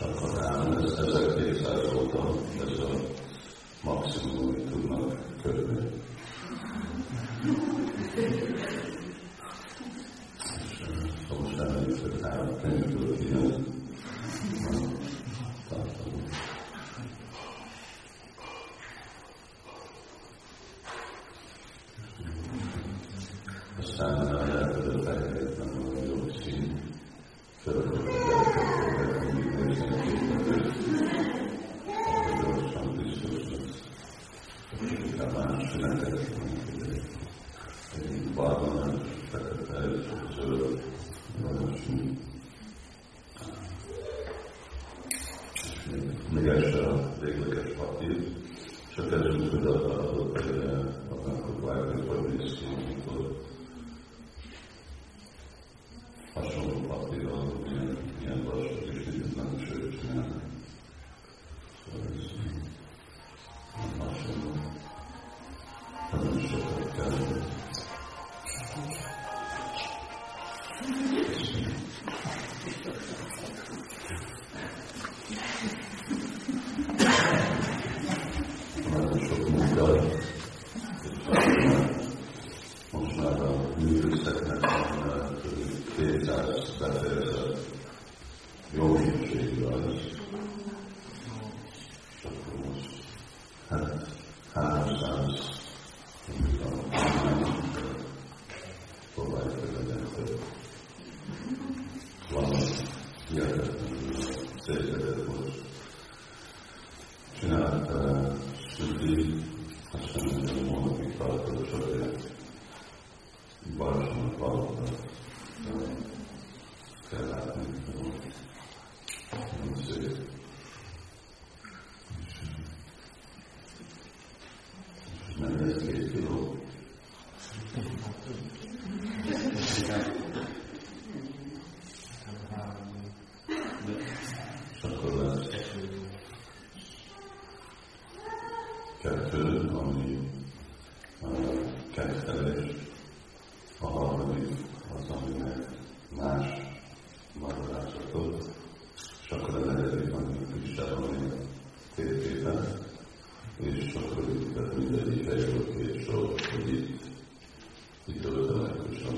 Akkor ez 1200 óta ez a maximum, amit tudnak körülni.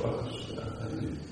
us. Amen.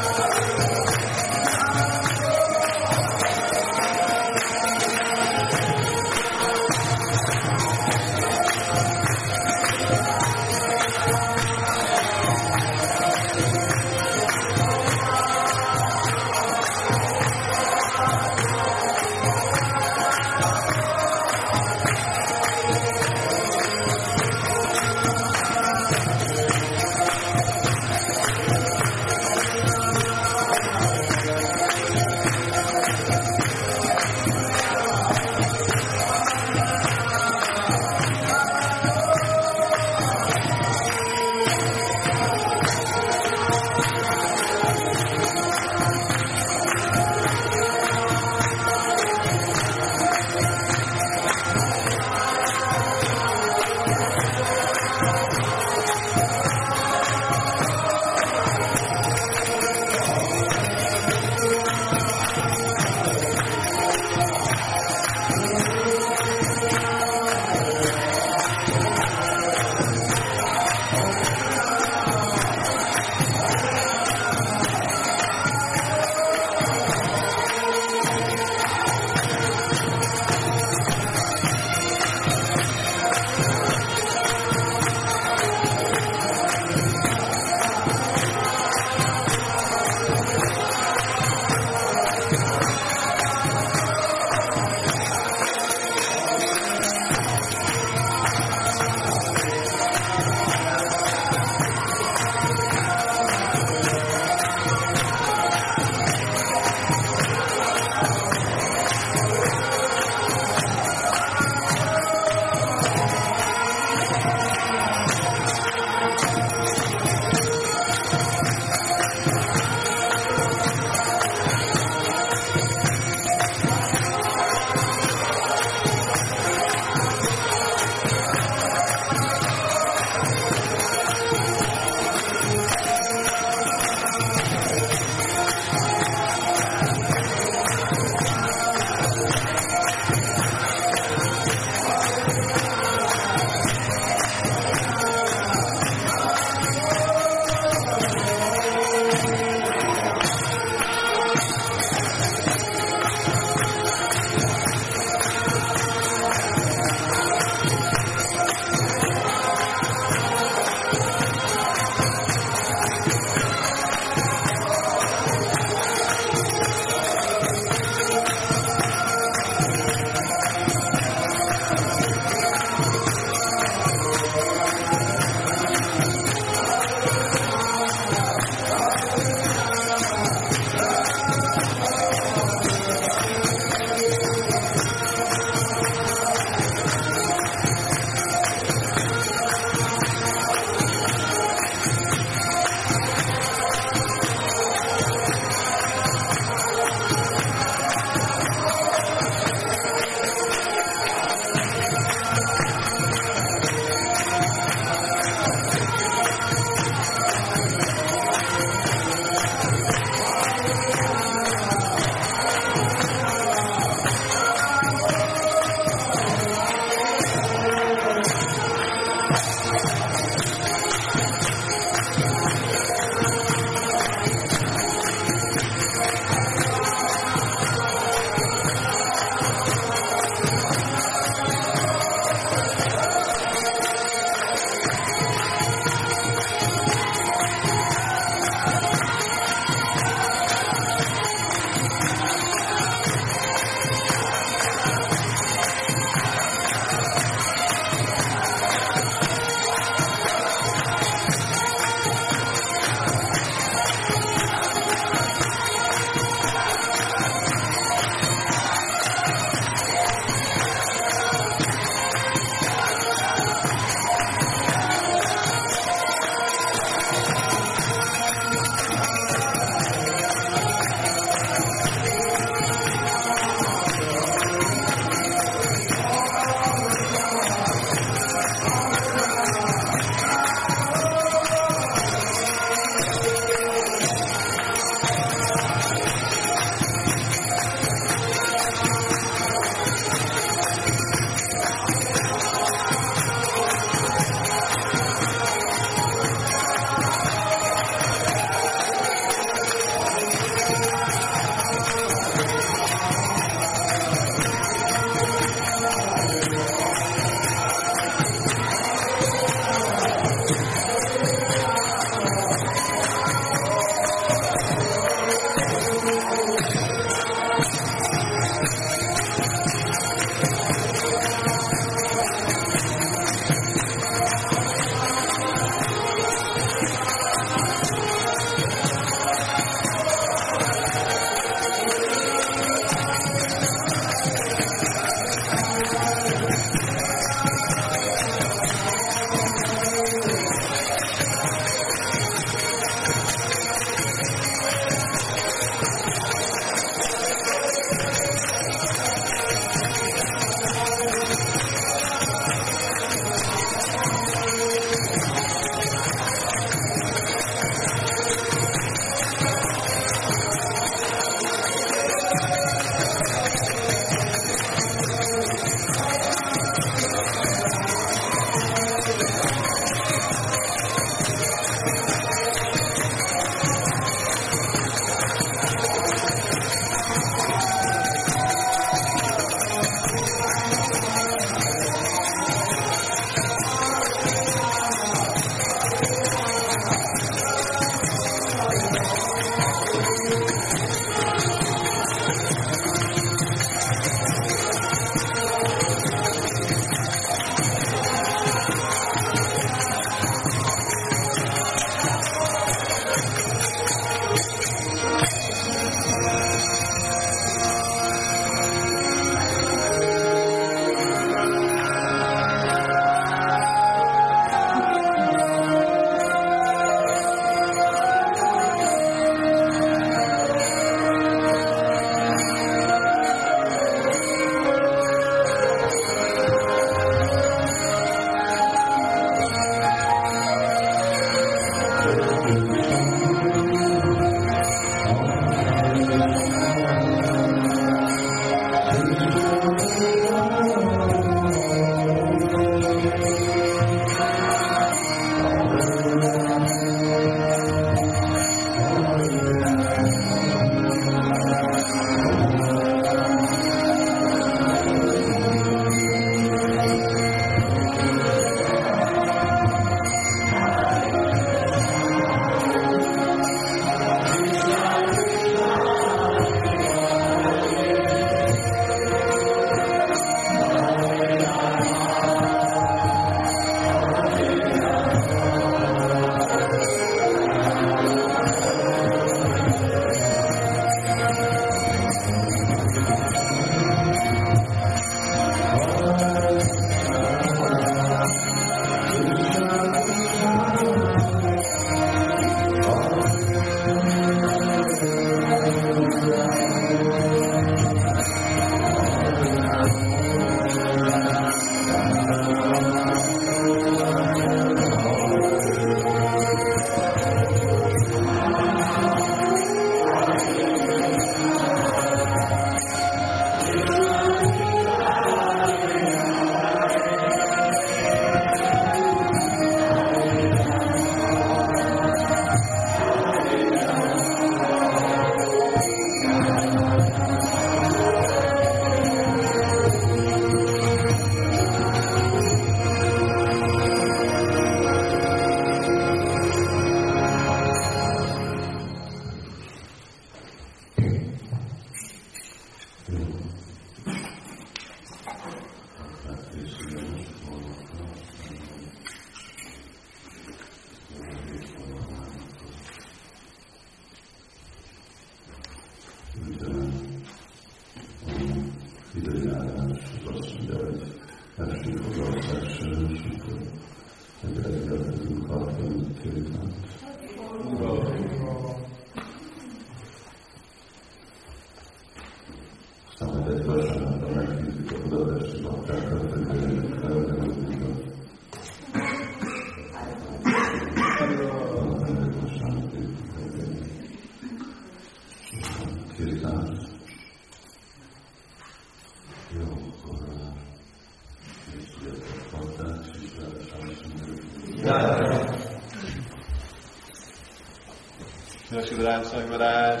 Shivraj शंभराज